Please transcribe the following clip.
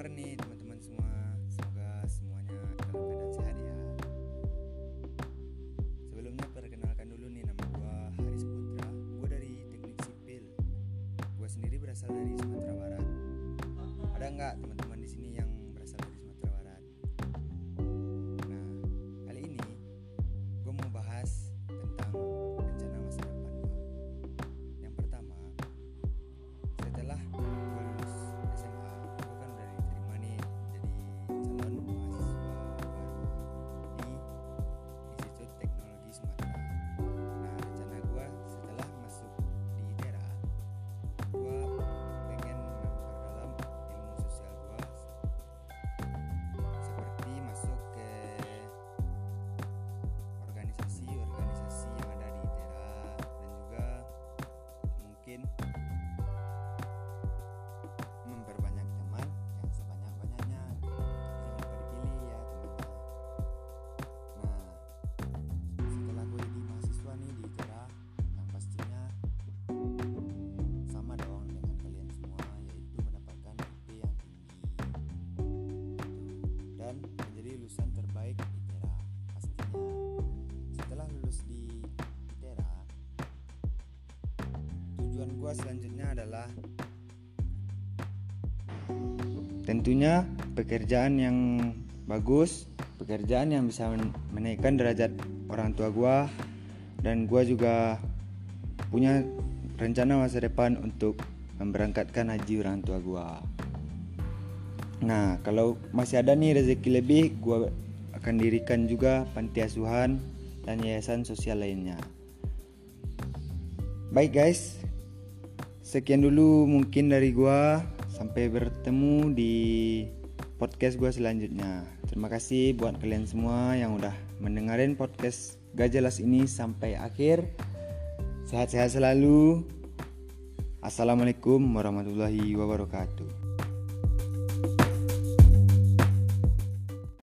kabar nih teman-teman semua? Semoga semuanya dalam keadaan sehat ya. Sebelumnya perkenalkan dulu nih nama gue Haris Putra. gue dari Teknik Sipil. gue sendiri berasal dari Sumatera Barat. Ada nggak teman-teman gua selanjutnya adalah tentunya pekerjaan yang bagus, pekerjaan yang bisa menaikkan derajat orang tua gua dan gua juga punya rencana masa depan untuk memberangkatkan haji orang tua gua. Nah, kalau masih ada nih rezeki lebih, gua akan dirikan juga panti asuhan dan yayasan sosial lainnya. Baik guys, sekian dulu mungkin dari gua. Sampai bertemu di podcast gua selanjutnya. Terima kasih buat kalian semua yang udah mendengarin podcast Gajelas ini sampai akhir. Sehat-sehat selalu. Assalamualaikum warahmatullahi wabarakatuh.